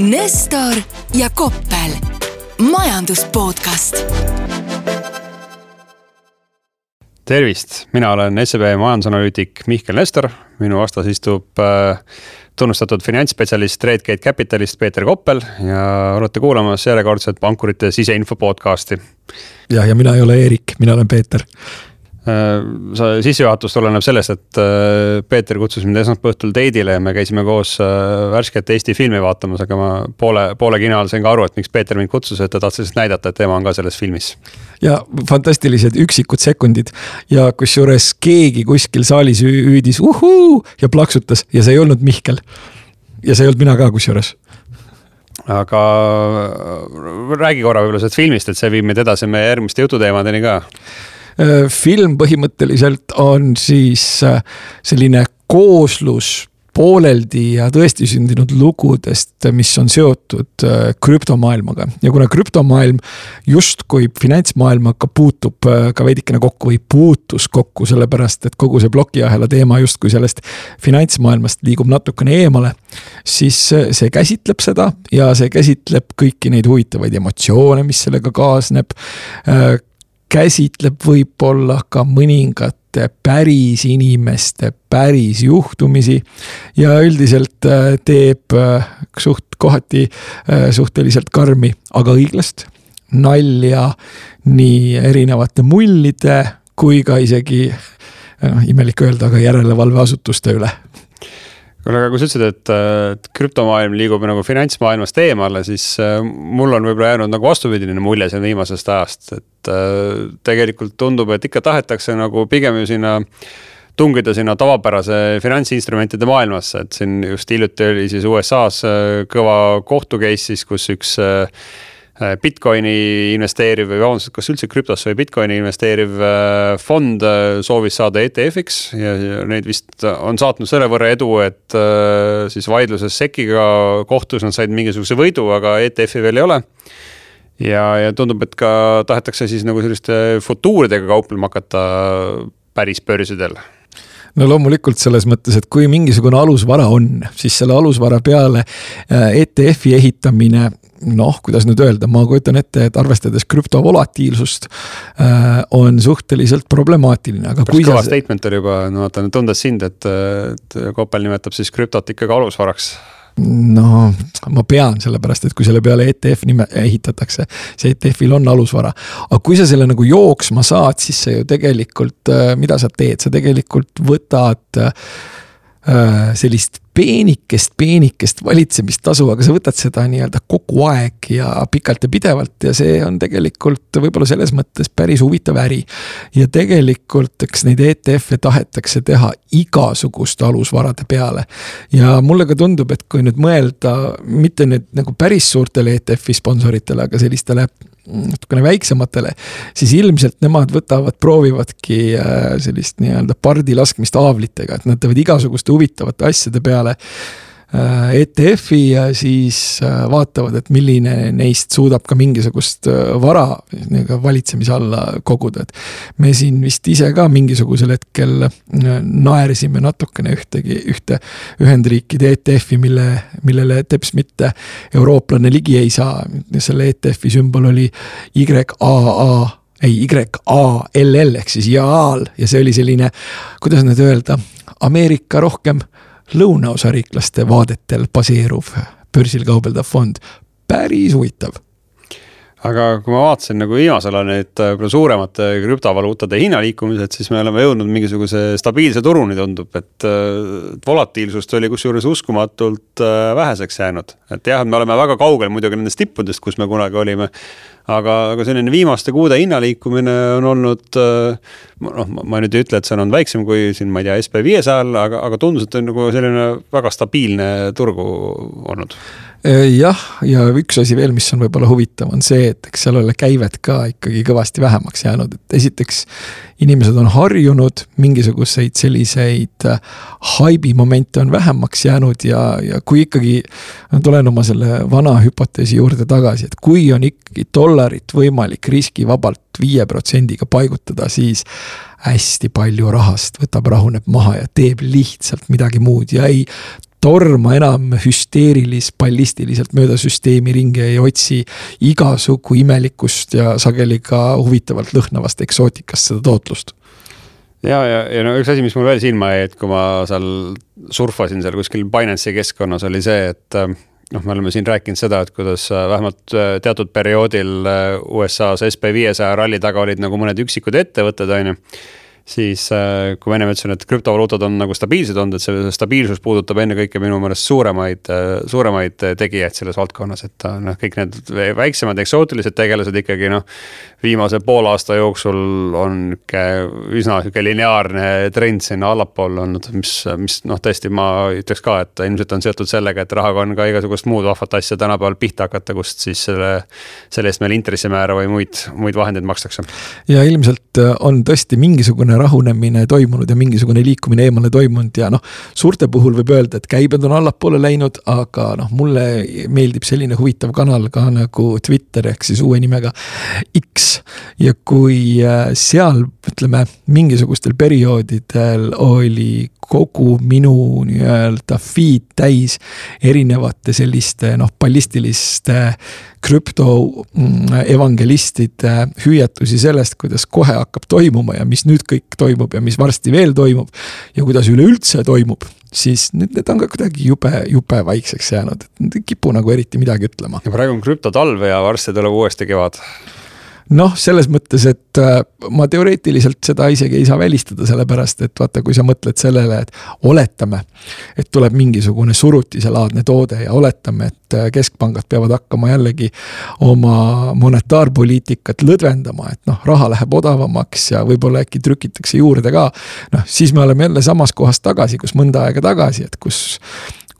Nestor ja Koppel, majandus podcast. tervist, mina olen SEB majandusanalüütik Mihkel Nestor, minu vastas istub äh, tunnustatud finantsspetsialist Redgate Capitalist Peeter Koppel ja olete kuulamas järjekordset pankurite siseinfo podcast'i. jah, ja mina ei ole Eerik, mina olen Peeter see sissejuhatus tuleneb sellest, et äh, Peeter kutsus mind esmaspäeva õhtul date'ile ja me käisime koos äh, värsket Eesti filmi vaatamas, aga ma poole, poole kino all sain ka aru, et miks Peeter mind kutsus, et ta tahtis lihtsalt näidata, et tema on ka selles filmis. ja fantastilised üksikud sekundid ja kusjuures keegi kuskil saalis hüüdis uhuu ja plaksutas ja see ei olnud Mihkel. ja see ei olnud mina ka kusjuures aga räägi korra võib-olla sellest filmist, et see viib meid edasi meie järgmiste jututeemadeni ka Äh, film põhimõtteliselt on siis äh, selline kooslus pooleldi ja tõesti sündinud lugudest, mis on seotud äh, krüptomaailmaga ja kuna krüptomaailm justkui finantsmaailmaga puutub ka veidikene kokku või puutus kokku, sellepärast et kogu see plokiahela teema justkui sellest finantsmaailmast liigub natukene eemale. siis see käsitleb seda ja see käsitleb kõiki neid huvitavaid emotsioone, mis sellega kaasneb käsitleb võib-olla ka mõningate päris inimeste päris juhtumisi. ja üldiselt äh, teeb äh, suht kohati äh, suhteliselt karmi, aga õiglast nalja nii erinevate mullide kui ka isegi noh, imelik öelda, aga järelevalveasutuste üle kuule, aga kui sa ütlesid, et, et krüptomaailm liigub nagu finantsmaailmast eemale, siis äh, mul on võib-olla jäänud nagu vastupidine mulje siin viimasest ajast, et äh, tegelikult tundub, et ikka tahetakse nagu pigem ju sinna tungida sinna tavapärase finantsinstrumentide maailmasse, et siin just hiljuti oli siis USA-s äh, kõva kohtu case siis, kus üks Äh, Bitcoini investeeriv või vabandust, kas üldse krüptosse või Bitcoini investeeriv äh, fond äh, soovis saada ETF-iks ja neid vist on saatnud selle võrra edu, et siis vaidluses SEC-iga kohtus nad said mingisuguse võidu, aga ETF-i veel ei ole. ja, ja tundub, et ka tahetakse siis nagu selliste futuuridega kauplema hakata päris börsidel no loomulikult selles mõttes, et kui mingisugune alusvara on, siis selle alusvara peale ETF-i ehitamine noh, kuidas nüüd öelda, ma kujutan ette, et arvestades krüptovolatiilsust äh, on suhteliselt problemaatiline, aga Päris kõva sa... statement oli juba, no vaata, tundes sind, et, et Koppel nimetab siis krüptot ikkagi alusvaraks no ma pean, sellepärast et kui selle peale ETF nime ehitatakse, see ETF-il on alusvara. aga kui sa selle nagu jooksma saad, siis sa ju tegelikult, äh, mida sa teed, sa tegelikult võtad Äh, sellist peenikest, peenikest valitsemistasu, aga sa võtad seda nii-öelda kogu aeg ja pikalt ja pidevalt ja see on tegelikult võib-olla selles mõttes päris huvitav äri. ja tegelikult, eks neid ETF-e tahetakse teha igasuguste alusvarade peale. ja mulle ka tundub, et kui nüüd mõelda mitte nüüd nagu päris suurtele ETF-i sponsoritele, aga sellistele natukene väiksematele, siis ilmselt nemad võtavad, proovivadki äh, sellist nii-öelda pardi laskmist haavlitega, et nad teevad igasuguste huvitavate asjade peale ETF-i ja siis äh, vaatavad, et milline neist suudab ka mingisugust äh, vara nii-öelda valitsemise alla koguda, et. me siin vist ise ka mingisugusel hetkel naersime natukene ühtegi, ühte Ühendriikide ETF-i, mille, millele teps mitte eurooplane ligi ei saa. selle ETF-i sümbol oli YAA ei, YALL ehk siis Jaal ja see oli selline, kuidas nüüd öelda, Ameerika rohkem lõunaosariiklaste vaadetel baseeruv börsil kaubeldav fond, päris huvitav aga kui ma vaatasin nagu viimasel ajal neid äh, võib-olla suuremate krüptovaluutade hinnaliikumised, siis me oleme jõudnud mingisuguse stabiilse turuni, tundub, et äh, volatiilsust oli kusjuures uskumatult äh, väheseks jäänud. et jah, me oleme väga kaugel muidugi nendest tippudest, kus me kunagi olime aga, aga selline viimaste kuude hinnaliikumine on olnud noh, ma nüüd ei ütle, et see on olnud väiksem kui siin, ma ei tea, SB viiesajal, aga, aga tundus, et on nagu selline väga stabiilne turgu olnud Äh, jah, ja üks asi veel, mis on võib-olla huvitav, on see, et eks seal ole käivet ka ikkagi kõvasti vähemaks jäänud, et esiteks. inimesed on harjunud, mingisuguseid selliseid äh, haibimomente on vähemaks jäänud ja, ja kui ikkagi. ma tulen oma selle vana hüpoteesi juurde tagasi, et kui on ikkagi dollarit võimalik riskivabalt viie protsendiga paigutada, siis hästi palju rahast võtab, rahuneb maha ja teeb lihtsalt midagi muud ja ei torma enam hüsteerilis, ballistiliselt mööda süsteemi ringi, ei otsi igasugu imelikust ja sageli ka huvitavalt lõhnavast eksootikast seda tootlust. Ja, ja, ja no üks asi, mis mul veel silma jäi, et kui ma seal surfasin seal kuskil Binance'i keskkonnas, oli see, et äh, noh, me oleme siin rääkinud seda, et kuidas äh, vähemalt äh, teatud perioodil USA-s SB viiesaja ralli taga olid nagu mõned üksikud ettevõtted, on ju siis äh, kui ma ennem ütlesin, et krüptovaluutad on nagu stabiilsed olnud, et see stabiilsus puudutab ennekõike minu meelest suuremaid, äh, suuremaid tegijaid selles valdkonnas, et äh, noh, kõik need väiksemad eksootilised tegelased ikkagi noh. viimase poole aasta jooksul on nihuke üsna sihuke lineaarne trend sinna allapoole olnud, mis, mis noh, tõesti ma ütleks ka, et ilmselt on seotud sellega, et rahaga on ka igasugust muud vahvat asja tänapäeval pihta hakata, kust siis selle, selle eest meil intressimäära või muid, muid vahendeid makstakse. ja ilmselt on tõesti mingisugune rahunemine toimunud ja mingisugune liikumine eemale toimunud ja noh, suurte puhul võib öelda, et käibed on allapoole läinud, aga noh, mulle meeldib selline huvitav kanal ka nagu Twitter ehk siis uue nimega X. ja kui äh, seal ütleme mingisugustel perioodidel oli kogu minu nii-öelda feed täis erinevate selliste noh, ballistiliste krüptoevangelistide mm, hüüatusi sellest, kuidas kohe hakkab toimuma ja mis nüüd kõik toimub ja mis varsti veel toimub. ja kuidas üleüldse toimub, siis nüüd need on ka kuidagi jube, jube vaikseks jäänud, et nad ei kipu nagu eriti midagi ütlema. ja praegu on krüptotalv ja varsti tuleb uuesti kevad noh, selles mõttes, et äh, ma teoreetiliselt seda isegi ei saa välistada, sellepärast et vaata, kui sa mõtled sellele, et oletame, et tuleb mingisugune surutiselaadne toode ja oletame, et äh, keskpangad peavad hakkama jällegi oma monetaarpoliitikat lõdvendama, et noh, raha läheb odavamaks ja võib-olla äkki trükitakse juurde ka. noh, siis me oleme jälle samas kohas tagasi, kus mõnda aega tagasi, et kus,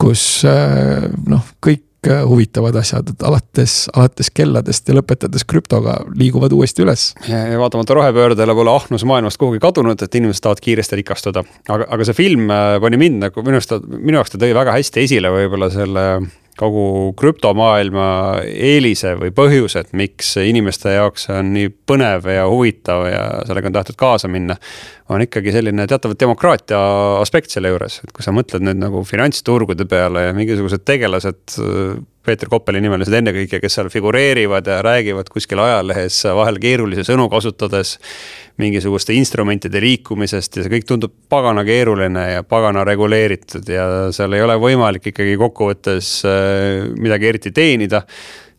kus äh, noh, kõik huvitavad asjad, et alates, alates kelladest ja lõpetades krüptoga liiguvad uuesti üles. vaatamata rohepöördele pole ahnus maailmast kuhugi kadunud, et inimesed tahavad kiiresti rikastuda. aga, aga see film äh, pani mind nagu minu arust, minu jaoks ta tõi väga hästi esile võib-olla selle kogu krüptomaailma eelise või põhjused, miks inimeste jaoks see on nii põnev ja huvitav ja sellega on tahetud kaasa minna. on ikkagi selline teatav demokraatia aspekt selle juures, et kui sa mõtled nüüd nagu finantsturgude peale ja mingisugused tegelased. Peeter Koppeli nimelised ennekõike, kes seal figureerivad ja räägivad kuskil ajalehes vahel keerulisi sõnu kasutades mingisuguste instrumentide liikumisest ja see kõik tundub pagana keeruline ja pagana reguleeritud ja seal ei ole võimalik ikkagi kokkuvõttes äh, midagi eriti teenida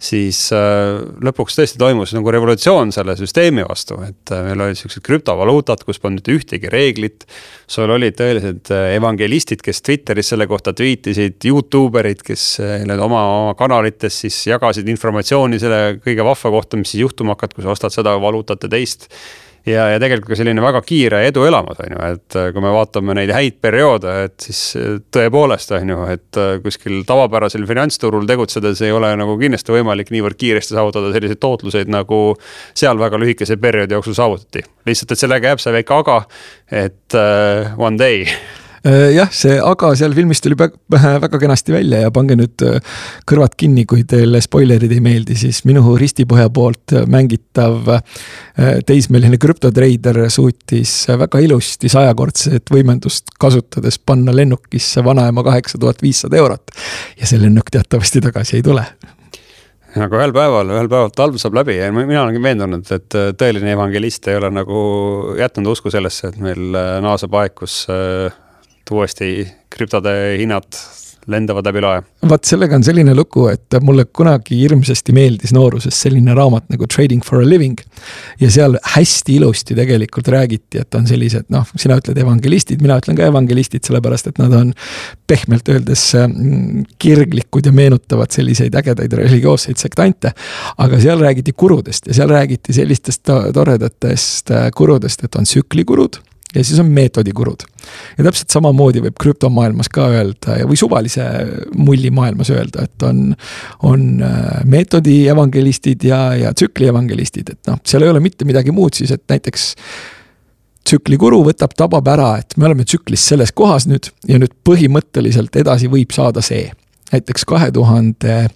siis äh, lõpuks tõesti toimus nagu revolutsioon selle süsteemi vastu, et äh, meil olid siuksed krüptovaluutad, kus polnud mitte ühtegi reeglit. sul olid tõelised evangelistid, kes Twitteris selle kohta tweetisid, Youtube erid, kes need oma, oma kanalites siis jagasid informatsiooni selle kõige vahva kohta, mis siis juhtuma hakkab, kui sa ostad seda valuutat ja teist ja, ja tegelikult ka selline väga kiire edu elamus, on ju, et äh, kui me vaatame neid häid perioode, et siis äh, tõepoolest, on ju, et äh, kuskil tavapärasel finantsturul tegutsedes ei ole nagu kindlasti võimalik niivõrd kiiresti saavutada selliseid tootluseid, nagu seal väga lühikese perioodi jooksul saavutati. lihtsalt, et sellega jääb see väike aga, et uh, one day jah, see aga seal filmis tuli väga kenasti välja ja pange nüüd äh, kõrvad kinni, kui teile spoilerid ei meeldi, siis minu ristipoja poolt mängitav äh, teismeline krüptotreider suutis väga ilusti sajakordset võimendust kasutades panna lennukisse vanaema kaheksa tuhat viissada eurot. ja see lennuk teatavasti tagasi ei tule aga ühel päeval, ühel päeval talv saab läbi ja mina olengi veendunud, et tõeline evangelist ei ole nagu jätnud usku sellesse, et meil naaseb aeg, kus uuesti krüptode hinnad lendavad läbi lae. vaat sellega on selline lugu, et mulle kunagi hirmsasti meeldis nooruses selline raamat nagu Trading for a living. ja seal hästi ilusti tegelikult räägiti, et on sellised noh, sina ütled evangelistid, mina ütlen ka evangelistid, sellepärast et nad on pehmelt öeldes mm, kirglikud ja meenutavad selliseid ägedaid religioosseid sektante. aga seal räägiti kurudest ja seal räägiti sellistest toredatest äh, kurudest, et on tsüklikurud ja siis on meetodikurud. Ja täpselt samamoodi võib krüptomaailmas ka öelda või suvalise mulli maailmas öelda, et on, on äh, meetodi evangelistid ja, ja tsükli evangelistid, et noh, seal ei ole mitte midagi muud siis, et näiteks tsüklikuru võtab, tabab ära, et me oleme tsüklis selles kohas nüüd ja nüüd põhimõtteliselt edasi võib saada see. näiteks kahe tuhande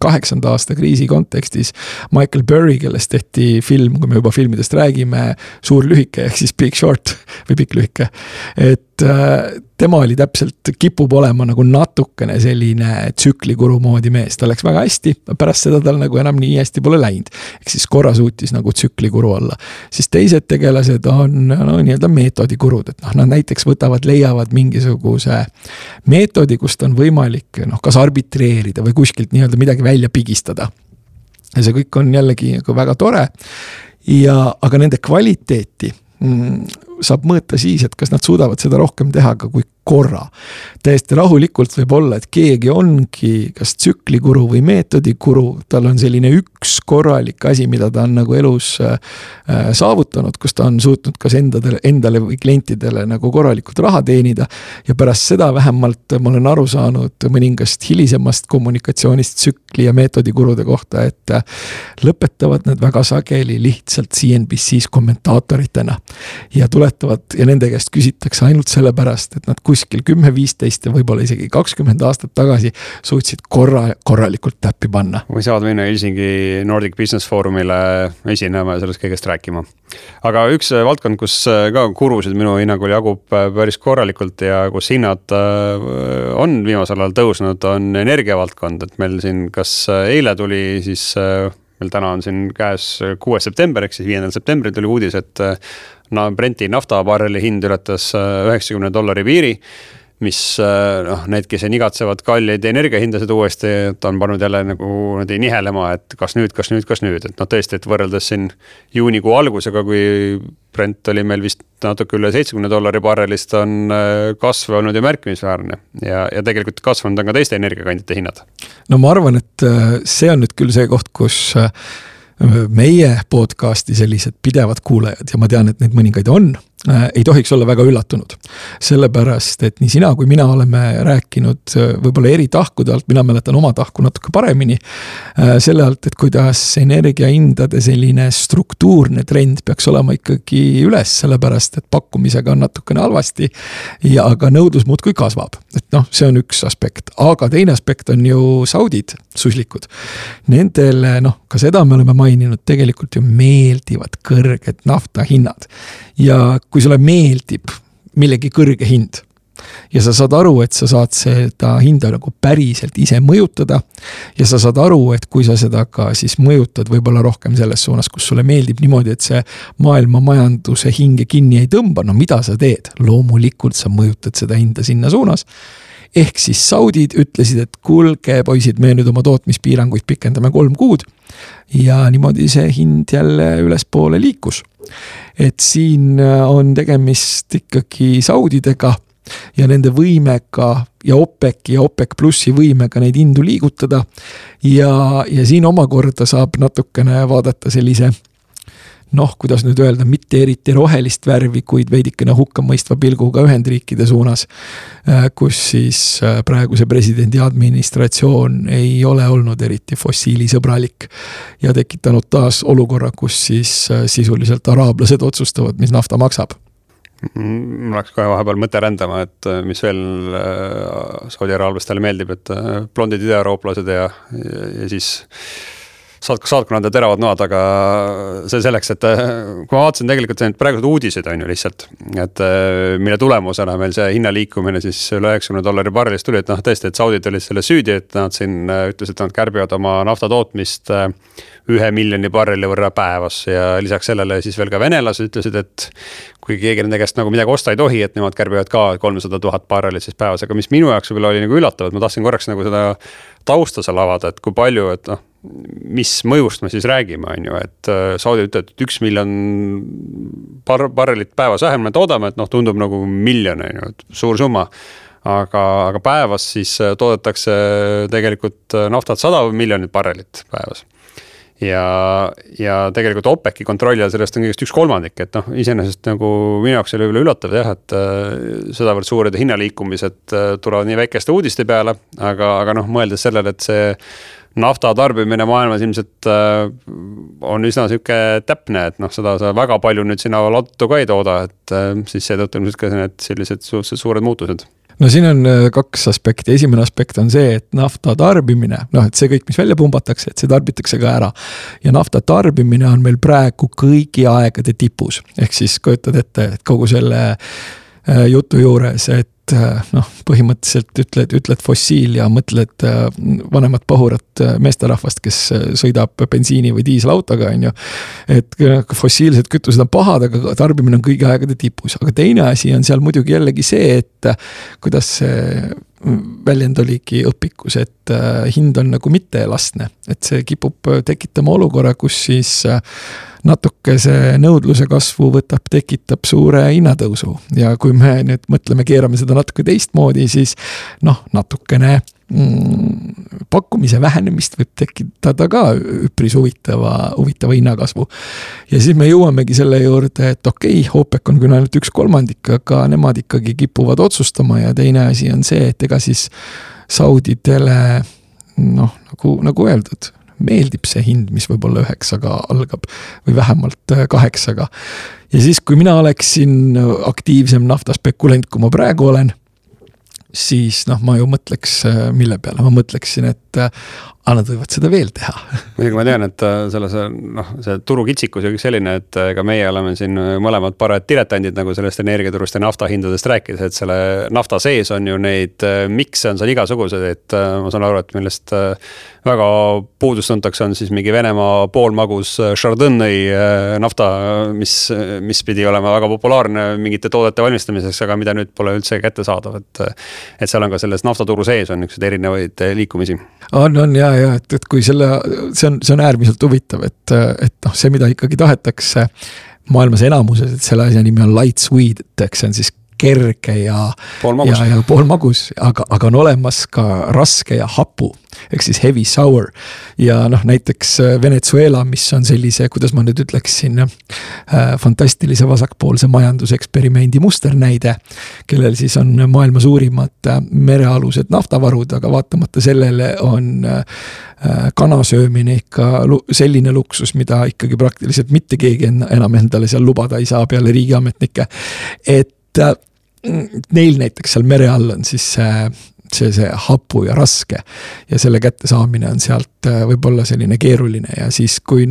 kaheksanda aasta kriisi kontekstis Michael Burry, kellest tehti film, kui me juba filmidest räägime, Suur lühike ehk siis Big Short või Pikk lühike. et äh, tema oli täpselt, kipub olema nagu natukene selline tsüklikuru moodi mees, tal läks väga hästi, pärast seda tal nagu enam nii hästi pole läinud. ehk siis korra suutis nagu tsüklikuru olla. siis teised tegelased on no nii-öelda meetodikurud, et noh, nad näiteks võtavad, leiavad mingisuguse meetodi, kust on võimalik noh, kas arbitreerida või kuskilt nii-öelda midagi välja pigistada ja see kõik on jällegi nagu väga tore. ja, aga nende kvaliteeti mm, saab mõõta siis, et kas nad suudavad seda rohkem teha ka kui korra. täiesti rahulikult võib olla, et keegi ongi kas tsüklikuru või meetodikuru, tal on selline üks korralik asi, mida ta on nagu elus äh, äh, saavutanud, kus ta on suutnud kas endadele, endale või klientidele nagu korralikult raha teenida. ja pärast seda vähemalt ma olen aru saanud mõningast hilisemast kommunikatsioonist tsükli ja meetodikurude kohta, et äh, lõpetavad nad väga sageli lihtsalt CNBC-s kommentaatoritena. ja tuletavad ja nende käest küsitakse ainult sellepärast, et nad kuskil kümme, viisteist ja võib-olla isegi kakskümmend aastat tagasi suutsid korra, korralikult täppi panna. või saavad minna Helsingi Nordic Business Forumile esinema ja sellest kõigest rääkima. aga üks äh, valdkond, kus äh, ka kurusid minu hinnangul jagub äh, päris korralikult ja kus hinnad on viimasel ajal tõusnud, on energiavaldkond, et meil siin, kas eile tuli siis meil täna on siin käes kuues september, ehk siis viiendal septembril tuli uudis, et no Brenti naftabarreli hind ületas äh, üheksakümne dollari piiri mis äh, noh, need, kes igatsevad kalleid energiahindasid uuesti, et on pannud jälle nagu niimoodi nihelema, et kas nüüd, kas nüüd, kas nüüd, et noh, tõesti, et võrreldes siin juunikuu algusega, kui Brent oli meil vist natuke üle seitsmekümne dollari barrelist, on äh, kasv olnud ju märkimisväärne. ja, ja tegelikult kasvanud on ka teiste energiakandjate hinnad. no ma arvan, et see on nüüd küll see koht, kus meie podcast'i sellised pidevad kuulajad. Ja ma tean, et neid mõningaid on ei tohiks olla väga üllatunud. sellepärast, et nii sina kui mina oleme rääkinud äh, võib-olla eri tahkude alt, mina mäletan oma tahku natuke paremini. Äh, selle alt, et kuidas energiahindade selline struktuurne trend peaks olema ikkagi üles, sellepärast et pakkumisega on natukene halvasti. ja aga nõudlus muudkui kasvab, et noh, see on üks aspekt, aga teine aspekt on ju saudid, suslikud. Nendele noh, ka seda me oleme maininud, tegelikult ju meeldivad kõrged naftahinnad ja kui sulle meeldib millegi kõrge hind ja sa saad aru, et sa saad seda hinda nagu päriselt ise mõjutada. ja sa saad aru, et kui sa seda ka siis mõjutad võib-olla rohkem selles suunas, kus sulle meeldib niimoodi, et see maailma majanduse hinge kinni ei tõmba, no mida sa teed? loomulikult sa mõjutad seda hinda sinna suunas ehk siis saudid ütlesid, et kuulge, poisid, me nüüd oma tootmispiiranguid pikendame kolm kuud. ja niimoodi see hind jälle ülespoole liikus. Et siin äh, on tegemist ikkagi saudidega ja nende võimega ja OPEC-i ja OPEC plussi võimega neid hindu liigutada. ja, ja siin omakorda saab natukene vaadata sellise noh, kuidas nüüd öelda, mitte eriti rohelist värvi, kuid veidikene hukkamõistva pilguga Ühendriikide suunas. Äh, kus siis äh, praeguse presidendi administratsioon ei ole olnud eriti fossiilisõbralik. ja tekitanud taas olukorra, kus siis äh, sisuliselt araablased otsustavad, mis nafta maksab mul läks kohe vahepeal mõte rändama, et mis veel Saudi araablastele meeldib, et blondid idaeurooplased ja, ja, ja siis saat-, saatkonnad ja teravad noad, aga see selleks, et äh, kui ma vaatasin tegelikult neid praeguseid uudiseid on ju lihtsalt. et äh, mille tulemusena meil see hinnaliikumine siis üle üheksakümne dollari barrelist tuli, et noh, tõesti, et saudid olid selles süüdi, et nad siin äh, ütlesid, et nad kärbivad oma nafta tootmist ühe miljoni barreli võrra päevas ja lisaks sellele siis veel ka venelased ütlesid, et kui keegi nende käest nagu midagi osta ei tohi, et nemad kärbivad ka kolmsada tuhat barrelit siis päevas, aga mis minu jaoks võib-olla oli nagu üllatav, et ma tahtsin korraks nagu seda tausta seal avada, et kui palju, et noh mis mõjust me siis räägime, on ju, et äh, Saudi ütleb, et üks miljon bar-, barrelit päevas vähem me toodame, et noh, tundub nagu miljon, on ju, et suur summa. aga, aga päevas siis äh, toodetakse tegelikult äh, naftat sada miljonit barrelit päevas ja, ja tegelikult OPEC-i kontrolli all sellest on kõigest üks kolmandik, et noh, iseenesest nagu minu jaoks oli võib-olla üllatav jah, et sedavõrd suured hinnaliikumised tulevad nii väikeste uudiste peale, aga, aga noh, mõeldes sellele, et see nafta tarbimine maailmas ilmselt äh, on üsna sihuke täpne, et noh, seda sa väga palju nüüd sinna lattu ka ei tooda, et äh, siis seetõttu ilmselt ka need sellised suhteliselt suured muutused. No siin on äh, kaks aspekti, esimene aspekt on see, et nafta tarbimine, noh, et see kõik, mis välja pumbatakse, et see tarbitakse ka ära. ja nafta tarbimine on meil praegu kõigi aegade tipus, ehk siis kujutad ette, et kogu selle jutu juures, et äh, noh, põhimõtteliselt ütled, ütled fossiil ja mõtled äh, vanemat pahurat äh, meesterahvast, kes sõidab bensiini või diiselautoga, on ju. et fossiilsed kütused on pahad, aga tarbimine on kõigi aegade tipus, aga teine asi on seal muidugi jällegi see, et kuidas see väljend oligi õpikus, et hind on nagu mitteelastne, et see kipub tekitama olukorra, kus siis natuke see nõudluse kasvu võtab, tekitab suure hinnatõusu ja kui me nüüd mõtleme, keerame seda natuke teistmoodi, siis noh, natukene mm, pakkumise vähenemist võib tekitada ka üpris huvitava, huvitava hinnakasvu. ja siis me jõuamegi selle juurde, et okei okay,, OPEC on küll ainult üks kolmandik, aga nemad ikkagi kipuvad otsustama ja teine asi on see, et ega siis Saudidele noh, nagu, nagu öeldud meeldib see hind, mis võib-olla üheksaga algab või vähemalt äh, kaheksaga. ja siis, kui mina oleksin aktiivsem naftaspekulant, kui ma praegu olen, siis noh, ma ju mõtleks, äh, mille peale, ma mõtleksin, et äh, aga nad võivad seda veel teha. muidugi ma tean, et selles noh, see turukitsikus on selline, et ega meie oleme siin mõlemad parajad diletandid nagu sellest energiaturust ja nafta hindadest rääkides, et selle nafta sees on ju neid mikse on seal igasuguseid, et ma saan aru, et millest väga puudust tuntakse, on siis mingi Venemaa poolmagus äh, Chardonnay äh, nafta, mis, mis pidi olema väga populaarne mingite toodete valmistamiseks, aga mida nüüd pole üldse kättesaadav, et. et seal on ka selles naftaturu sees on niisuguseid erinevaid äh, liikumisi. On, on ja, ja et, et kui selle, see on, see on äärmiselt huvitav, et, et noh, see, mida ikkagi tahetakse maailmas enamuses, et selle asja nimi on light sweet, eks see on siis kerge ja, ja, ja poolmagus, aga, aga on olemas ka raske ja hapu ehk siis heavy sour. ja noh, näiteks äh, Venezuela, mis on sellise, kuidas ma nüüd ütleksin äh,, fantastilise vasakpoolse majanduseksperimendi musternäide. kellel siis on maailma suurimad äh, merealused naftavarud, aga vaatamata sellele on äh, äh kana söömine ikka selline luksus, mida ikkagi praktiliselt mitte keegi enam endale seal lubada ei saa peale riigiametnike. et neil näiteks seal mere all on siis see see, see hapu ja raske. ja selle kättesaamine on sealt äh, võib-olla selline keeruline ja siis, kui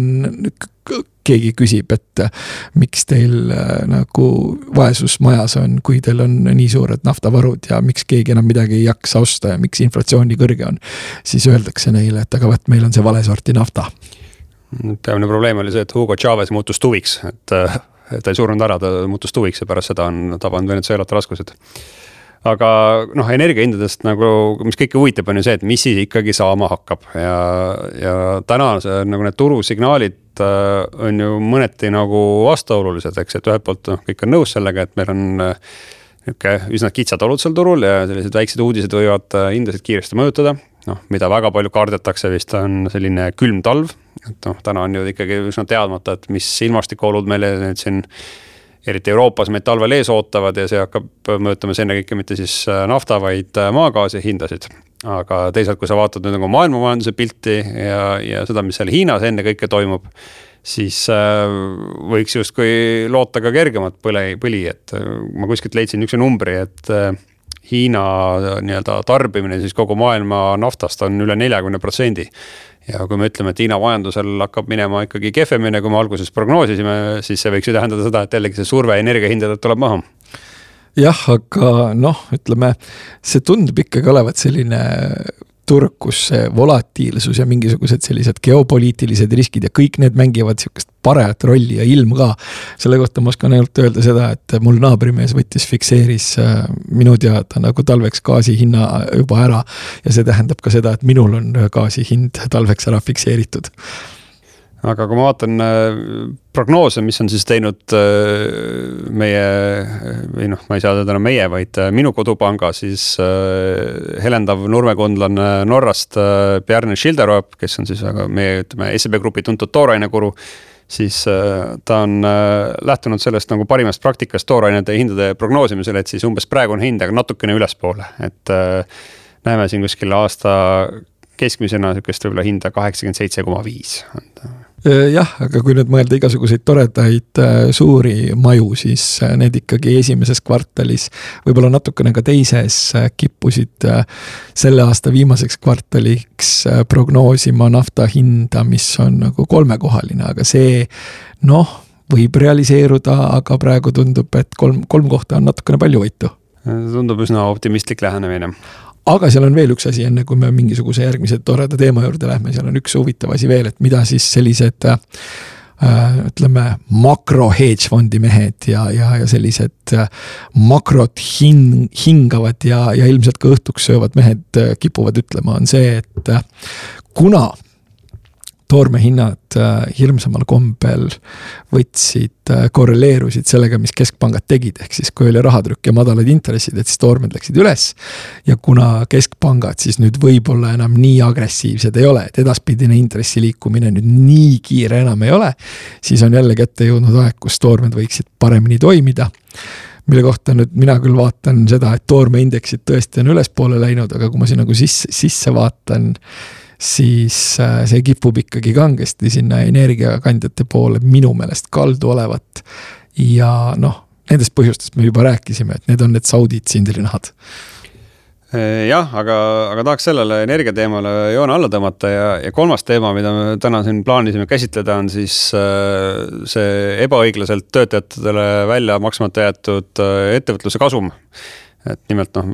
keegi küsib, et äh, miks teil äh, nagu vaesus majas on, kui teil on nii suured naftavarud ja miks keegi enam midagi ei jaksa osta ja miks inflatsioon nii kõrge on. siis öeldakse neile, et aga vot, meil on see vale sorti nafta. peamine probleem oli see, et Hugo Chavez muutus tuviks, et ta ei surnud ära, ta muutus tuviks ja pärast seda on tabanud Venezuelat raskused aga noh, energiahindadest nagu, mis kõiki huvitab, on ju see, et mis siis ikkagi saama hakkab ja, ja täna see nagu need turusignaalid äh, on ju mõneti nagu vastuolulised, eks, et ühelt poolt noh, kõik on nõus sellega, et meil on äh, nihuke üsna kitsad olud seal turul ja sellised väiksed uudised võivad äh, hindasid kiiresti mõjutada. noh, mida väga palju kardetakse vist on selline külm talv, et noh, täna on ju ikkagi üsna teadmata, et mis ilmastikuolud meile nüüd siin eriti Euroopas meid talvel ees ootavad ja see hakkab mõjutamas ennekõike mitte siis äh, nafta, vaid äh, maagaasi hindasid. aga teisalt, kui sa vaatad nüüd nagu maailmamajanduse pilti ja, ja seda, mis seal Hiinas ennekõike toimub, siis äh, võiks justkui loota ka kergemat põle, põli, et ma kuskilt leidsin niisuguse numbri, et Hiina nii-öelda tarbimine siis kogu maailma naftast on üle neljakümne protsendi ja kui me ütleme, et Hiina majandusel hakkab minema ikkagi kehvemini, kui me alguses prognoosisime, siis see võiks ju tähendada seda, et jällegi see surve energiahindadelt tuleb maha. Jah, aga noh, ütleme see tundub ikkagi olevat selline turg, kus see volatiilsus ja mingisugused sellised geopoliitilised riskid ja kõik need mängivad sihukest parajat rolli ja ilm ka. selle kohta ma oskan ainult öelda seda, et mul naabrimees võttis, fikseeris äh, minu teada nagu talveks gaasi hinna juba ära. ja see tähendab ka seda, et minul on gaasi hind talveks ära fikseeritud aga kui ma vaatan äh, prognoose, mis on siis teinud äh, meie või noh, ma ei saa öelda enam meie, vaid äh, minu kodupanga, siis helendav nurmekondlane Norrast, Bjarne Schilderoep, kes on siis väga meie, ütleme, SEB Grupi tuntud toorainekuru siis ta on lähtunud sellest nagu parimast praktikast toorainete hindade prognoosimisel, et siis umbes praegu on hind, aga natukene ülespoole, et näeme siin kuskil aasta keskmisena sihukest võib-olla hinda kaheksakümmend seitse koma viis. Äh, jah, aga kui nüüd mõelda igasuguseid toredaid äh, suuri maju, siis äh, need ikkagi esimeses kvartalis, võib-olla natukene ka teises, kippusid selle aasta viimaseks kvartaliks prognoosima nafta hinda, mis on nagu kolmekohaline, aga see noh, võib realiseeruda, aga praegu tundub, et kolm, kolm kohta on natukene palju võitu. Tundub üsna optimistlik lähenemine aga seal on veel üks asi, enne kui me mingisuguse järgmise toreda teema juurde lähme, seal on üks huvitav asi veel, et mida siis sellised äh, ütleme, makro hedge fondi mehed ja, ja, ja sellised äh, makrot hin-, hingavad ja, ja ilmselt ka õhtuks söövad mehed äh, kipuvad ütlema, on see, et äh, kuna toormehinnad äh, hirmsamal kombel võtsid, äh, korreleerusid sellega, mis keskpangad tegid, ehk siis kui oli rahatrükk ja madalad intressid, et siis toormed läksid üles. ja kuna keskpangad siis nüüd võib-olla enam nii agressiivsed ei ole, et edaspidine intressi liikumine nüüd nii kiire enam ei ole, siis on jälle kätte jõudnud aeg, kus toormed võiksid paremini toimida mille kohta nüüd mina küll vaatan seda, et toormeindeksid tõesti on ülespoole läinud, aga kui ma siin nagu sisse, sisse vaatan siis äh, see kipub ikkagi kangesti sinna energiakandjate poole minu meelest kaldu olevat. ja noh, nendest põhjustest me juba rääkisime, et need on need saudid sindrinahad äh, jah, aga, aga tahaks sellele energiateemale joone alla tõmmata ja, ja kolmas teema, mida me täna siin plaanisime käsitleda, on siis äh, see ebaõiglaselt töötajatele välja maksmata jäetud ettevõtluse kasum et nimelt noh,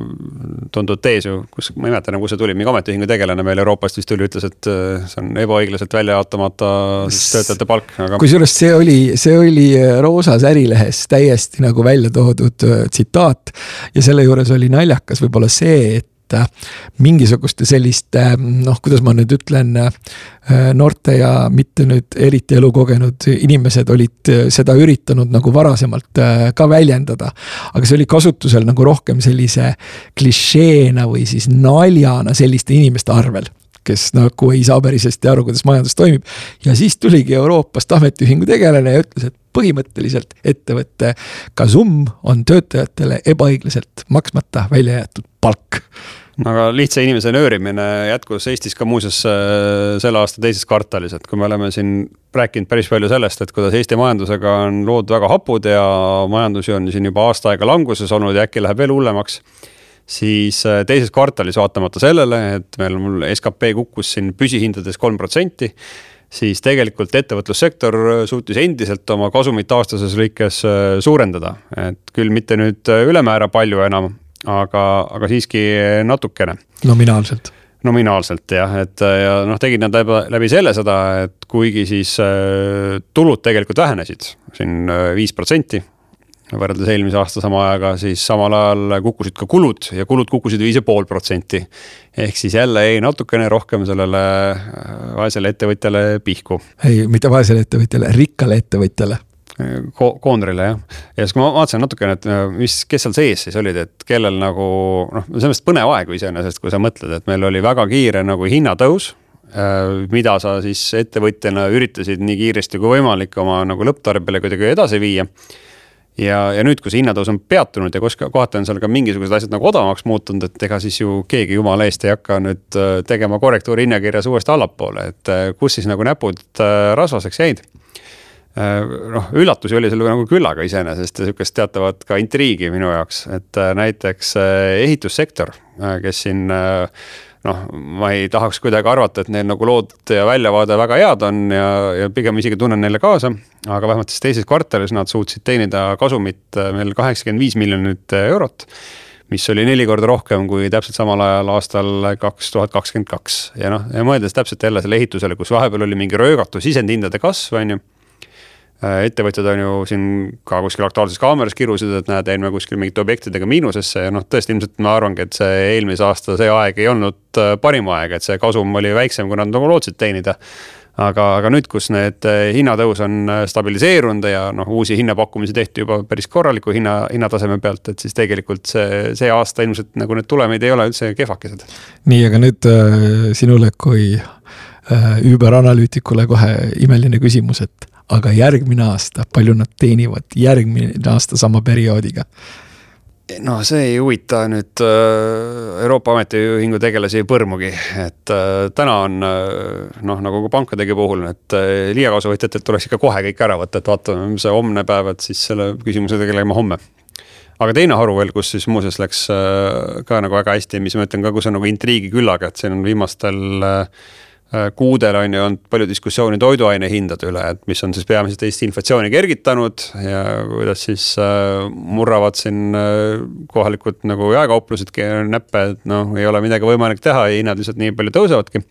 tuntud tees ju, kus, ma ei mäleta enam, kus see tuli, mingi ametiühingu tegelane meil Euroopast vist tuli, ütles, et äh, see on ebaõiglaselt välja jaotamata töötajate palk, aga. kusjuures see oli, see oli äh, roosas Ärilehes täiesti nagu välja toodud äh, tsitaat. ja selle juures oli naljakas võib-olla see, et et mingisuguste selliste noh, kuidas ma nüüd ütlen, noorte ja mitte nüüd eriti elukogenud inimesed olid seda üritanud nagu varasemalt äh, ka väljendada. aga see oli kasutusel nagu rohkem sellise klišeena või siis naljana selliste inimeste arvel kes nagu ei saa päris hästi aru, kuidas majandus toimib. ja siis tuligi Euroopast ametiühingu tegelane ja ütles, et põhimõtteliselt ettevõtte kasum on töötajatele ebaõiglaselt maksmata välja jäetud palk aga lihtsa inimese nöörimine jätkus Eestis ka muuseas äh, selle aasta teises kvartalis, et kui me oleme siin rääkinud päris palju sellest, et kuidas Eesti majandusega on lood väga hapud ja majandus on siin juba aasta aega languses olnud ja äkki läheb veel hullemaks. siis äh, teises kvartalis vaatamata sellele, et meil mul skp kukkus siin püsihindades kolm protsenti siis tegelikult ettevõtlussektor suutis endiselt oma kasumit aastases lõikes äh, suurendada, et küll mitte nüüd ülemäära palju enam, aga, aga siiski natukene. nominaalselt nominaalselt jah, et ja noh, tegid nad läbi, läbi selle seda, et kuigi siis äh, tulud tegelikult vähenesid siin äh, viis protsenti. võrreldes eelmise aasta sama ajaga, siis samal ajal kukkusid ka kulud ja kulud kukkusid viis ja pool protsenti. ehk siis jälle jäi natukene rohkem sellele äh, vaesele ettevõtjale pihku. ei, mitte vaesele ettevõtjale, rikkale ettevõtjale ko-, koondrile jah. ja siis, kui ma vaatasin natukene, et mis, kes seal sees siis olid, et kellel nagu noh, selles mõttes põnev aeg iseenesest, kui sa mõtled, et meil oli väga kiire nagu hinnatõus äh, mida sa siis ettevõtjana üritasid nii kiiresti kui võimalik oma nagu lõpptarbijale kuidagi edasi viia. ja, ja nüüd, kui see hinnatõus on peatunud ja kus kohati on seal ka mingisugused asjad nagu odavamaks muutunud, et ega siis ju keegi jumala eest ei hakka nüüd äh, tegema korrektuuri hinnakirjas uuesti allapoole, et äh, kus siis nagu näpud rasvaseks jäid Äh, noh, üllatusi oli seal nagu küllaga iseenesest ja sihukest teatavat ka intriigi minu jaoks, et äh, näiteks äh, ehitussektor, kes siin noh, ma ei tahaks kuidagi arvata, et neil nagu lood ja väljavaade väga head on ja, ja pigem isegi tunnen neile kaasa. aga vähemalt siis teises kvartalis nad suutsid teenida kasumit meil kaheksakümmend viis miljonit eurot. mis oli neli korda rohkem kui täpselt samal ajal aastal kaks tuhat kakskümmend kaks ja noh, ja mõeldes täpselt jälle selle ehitusele, kus vahepeal oli mingi röögatu sisendhindade kasv, on ju Äh, ettevõtjad on ju siin ka kuskil Aktuaalses Kaameras kirusid, et näed, jäime kuskil mingite objektidega miinusesse ja noh, tõesti ilmselt ma arvangi, et see eelmise aasta see aeg ei olnud äh, parim aeg, et see kasum oli väiksem, kui nad nagu lootsid teenida. aga, aga nüüd, kus need äh, hinnatõus on stabiliseerunud ja noh, uusi hinnapakkumisi tehti juba päris korraliku hinna, hinnataseme pealt, et siis tegelikult see, see aasta ilmselt nagu need tulemid ei ole üldse kehvakesed. nii, aga nüüd äh, sinule kui äh, überanalüütikule kohe imeline küsimus, et aga järgmine aasta, palju nad teenivad järgmine aasta sama perioodiga? no see ei huvita nüüd äh, Euroopa Ametiühingu tegelasi põrmugi, et äh, täna on äh, noh, nagu ka pankadegi puhul, et liigkasuvõtjatelt tuleks ikka kohe kõik ära võtta, et vaatame, mis see homne päev, et siis selle küsimusega tegeleme homme aga teine haru veel, kus siis muuseas läks ka nagu väga hästi, mis ma ütlen ka, kus on nagu intriigi küllaga, et siin on viimastel kuudel on ju olnud palju diskussiooni toiduaine hindade üle, et mis on siis peamiselt Eesti inflatsiooni kergitanud ja kuidas siis äh, murravad siin äh, kohalikud nagu jaekauplused näppe, et noh, ei ole midagi võimalik teha ja hinnad lihtsalt nii palju tõusevadki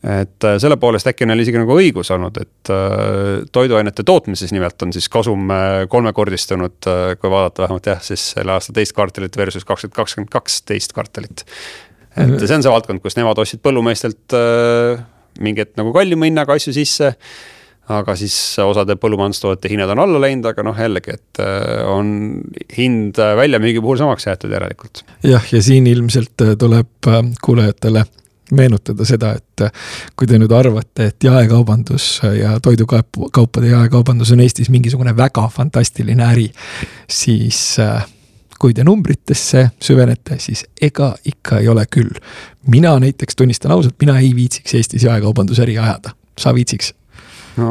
et äh, selle poolest äkki on neil isegi nagu õigus olnud, et äh, toiduainete tootmises nimelt on siis kasum äh, kolmekordistunud, kui vaadata vähemalt jah, siis selle aasta teist kvartalit versus kakskümmend kakskümmend kaks teist kvartalit. Et see on see valdkond, kus nemad ostsid põllumeestelt mingi hetk nagu kallima hinnaga asju sisse aga siis osade põllumajandustoodete hinnad on alla läinud, aga noh, jällegi, et on hind väljamüügi puhul samaks jäetud järelikult. jah, ja siin ilmselt tuleb kuulajatele meenutada seda, et kui te nüüd arvate, et jaekaubandus ja toidukaupade jaekaubandus on Eestis mingisugune väga fantastiline äri, siis äh, kui te numbritesse süvenete, siis ega ikka ei ole küll. mina näiteks tunnistan ausalt, mina ei viitsiks Eestis jaekaubandusäri ajada, sa viitsiks? no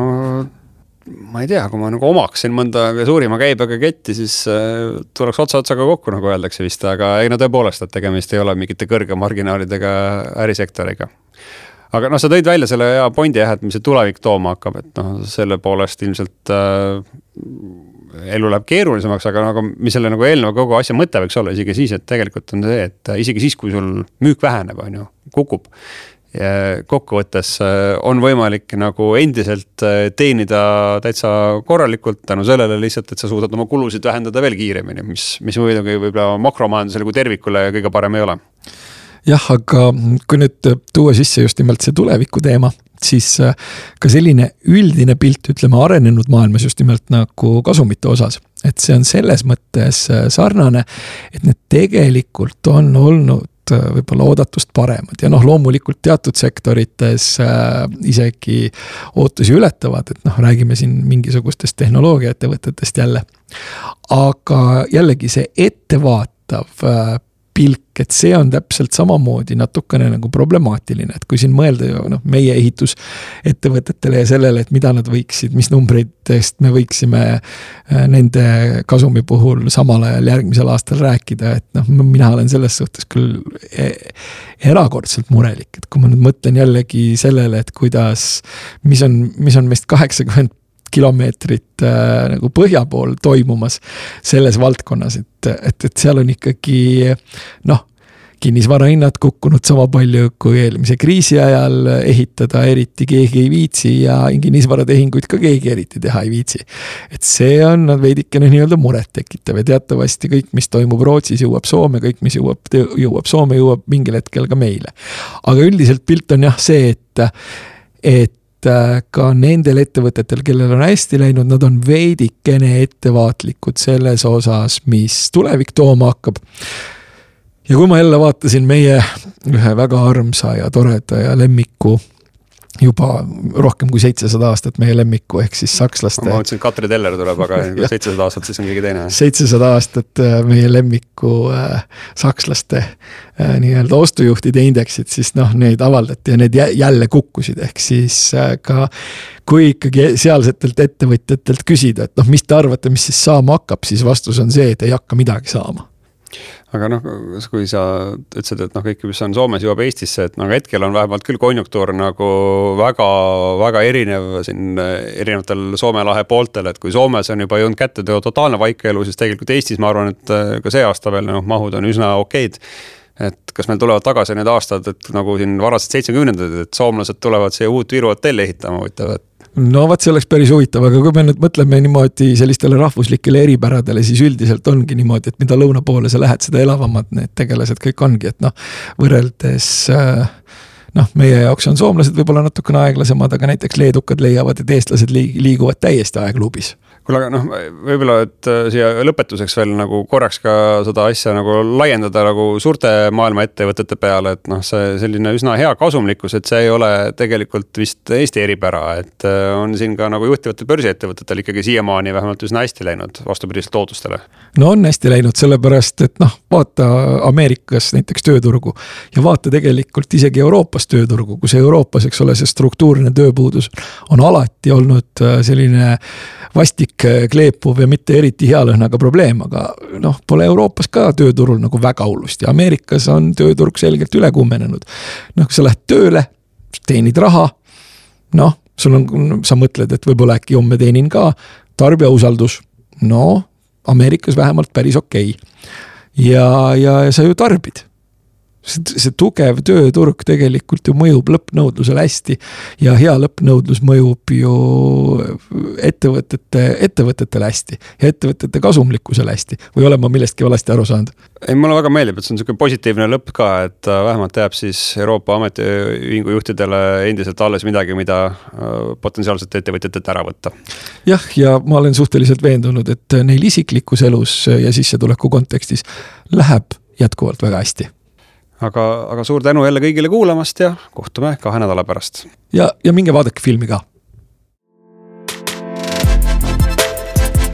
ma ei tea, kui ma nagu omaksin mõnda suurima käibega ketti, siis äh, tuleks otsa otsaga kokku, nagu öeldakse vist, aga ei no tõepoolest, et tegemist ei ole mingite kõrge marginaalidega ärisektoriga. aga noh, sa tõid välja selle hea pointi jah, et mis see tulevik tooma hakkab, et noh, selle poolest ilmselt äh, elu läheb keerulisemaks, aga nagu, mis selle nagu eelneva kogu asja mõte võiks olla isegi siis, et tegelikult on see, et isegi siis, kui sul müük väheneb, on ju, kukub kokkuvõttes äh, on võimalik nagu endiselt äh, teenida täitsa korralikult tänu sellele lihtsalt, et sa suudad oma kulusid vähendada veel kiiremini, mis, mis muidugi võib-olla makromajandusele kui tervikule kõige parem ei ole. jah, aga kui nüüd tuua sisse just nimelt see tuleviku teema, siis äh, ka selline üldine pilt, ütleme arenenud maailmas just nimelt nagu kasumite osas. et see on selles mõttes sarnane, et need tegelikult on olnud Äh, võib-olla oodatust paremad ja noh, loomulikult teatud sektorites äh, isegi ootusi ületavad, et noh, räägime siin mingisugustest tehnoloogiaettevõtetest jälle. aga jällegi see ettevaatav äh, pilk, et see on täpselt samamoodi natukene nagu problemaatiline, et kui siin mõelda ju noh, meie ehitusettevõtetele ja sellele, et mida nad võiksid, mis numbritest me võiksime äh, nende kasumi puhul samal ajal järgmisel aastal rääkida, et noh, mina olen selles suhtes küll e, erakordselt murelik, et kui ma nüüd mõtlen jällegi sellele, et kuidas, mis on, mis on meist kaheksakümmend kilomeetrit äh, nagu põhja pool toimumas selles valdkonnas, et, et, et seal on ikkagi noh, kinnisvara hinnad kukkunud sama palju kui eelmise kriisi ajal, ehitada eriti keegi ei viitsi ja kinnisvaratehinguid ka keegi eriti teha ei viitsi. et see on veidikene nii-öelda murettekitav ja teatavasti kõik, mis toimub Rootsis, jõuab Soome, kõik, mis jõuab, jõuab Soome, jõuab mingil hetkel ka meile. aga üldiselt pilt on jah see, et, et ka nendel ettevõtetel, kellel on hästi läinud, nad on veidikene ettevaatlikud selles osas, mis tulevik tooma hakkab. ja kui ma jälle vaatasin meie ühe väga armsa ja toreda ja lemmiku juba rohkem kui seitsesada aastat meie lemmiku, ehk siis sakslaste. ma mõtlesin, et Katri Teller tuleb, aga seitsesada aastat, siis on keegi teine. seitsesada aastat äh, meie lemmiku äh, sakslaste äh, nii-öelda ostujuhtide indeksid, siis noh, neid avaldati ja need jälle kukkusid, ehk siis äh, ka. kui ikkagi sealsetelt ettevõtjatelt küsida, et noh, mis te arvate, mis siis saama hakkab, siis vastus on see, et ei hakka midagi saama aga noh, kui sa ütlesid, et noh, kõik, mis on Soomes, jõuab Eestisse, et noh, hetkel on vähemalt küll konjunktuur nagu väga, väga erinev siin erinevatel Soome lahe pooltel, et kui Soomes on juba jõudnud kätte totaalne vaikelu, siis tegelikult Eestis ma arvan, et äh, ka see aasta veel noh, mahud on üsna okeid. Et kas meil tulevad tagasi need aastad, et nagu siin varased seitsmekümnendad, et soomlased tulevad siia uut Viru hotelli ehitama, huvitav, et no vot, see oleks päris huvitav, aga kui me nüüd mõtleme niimoodi sellistele rahvuslikele eripäradele, siis üldiselt ongi niimoodi, et mida lõuna poole sa lähed, seda elavamad need tegelased kõik ongi, et noh, võrreldes äh, noh, meie jaoks on soomlased võib-olla natukene aeglasemad, aga näiteks leedukad leiavad, et eestlased liiguvad täiesti aeglubis kuule, aga noh, võib-olla, et äh, siia lõpetuseks veel nagu korraks ka seda asja nagu laiendada nagu suurte maailma ettevõtete peale, et noh, see selline üsna hea kasumlikkus, et see ei ole tegelikult vist Eesti eripära, et äh, on siin ka nagu juhtivatel börsiettevõtetel ikkagi siiamaani vähemalt üsna hästi läinud, vastupidiselt ootustele. no on hästi läinud, sellepärast et noh, vaata Ameerikas näiteks tööturgu ja vaata tegelikult isegi Euroopas tööturgu, kus Euroopas, eks ole, see struktuurne tööpuudus on alati olnud äh, selline vastik kleepuv ja mitte eriti hea lõhnaga probleem, aga noh, pole Euroopas ka tööturul nagu väga hullusti, Ameerikas on tööturg selgelt üle kuumenenud. noh, kui sa lähed tööle teenid raha. noh, sul on, sa mõtled, et võib-olla äkki homme teenin ka, tarbija usaldus, no Ameerikas vähemalt päris okei okay. ja, ja, ja sa ju tarbid see, see tugev tööturg tegelikult ju mõjub lõppnõudlusele hästi. ja hea lõppnõudlus mõjub ju ettevõtete, ettevõtetele hästi ja ettevõtete kasumlikkusele hästi. või olen ma millestki valesti aru saanud? ei, mulle väga meeldib, et see on sihuke positiivne lõpp ka, et äh, vähemalt jääb siis Euroopa Ametiühingu juhtidele endiselt alles midagi, mida äh, potentsiaalselt ettevõtjatelt ära võtta. jah, ja ma olen suhteliselt veendunud, et neil isiklikus elus ja sissetuleku kontekstis läheb jätkuvalt väga hästi aga, aga suur tänu jälle kõigile kuulamast ja kohtume kahe nädala pärast. ja, ja minge vaadake filmi ka.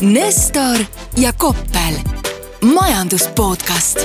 Nestor ja Koppel, majandus podcast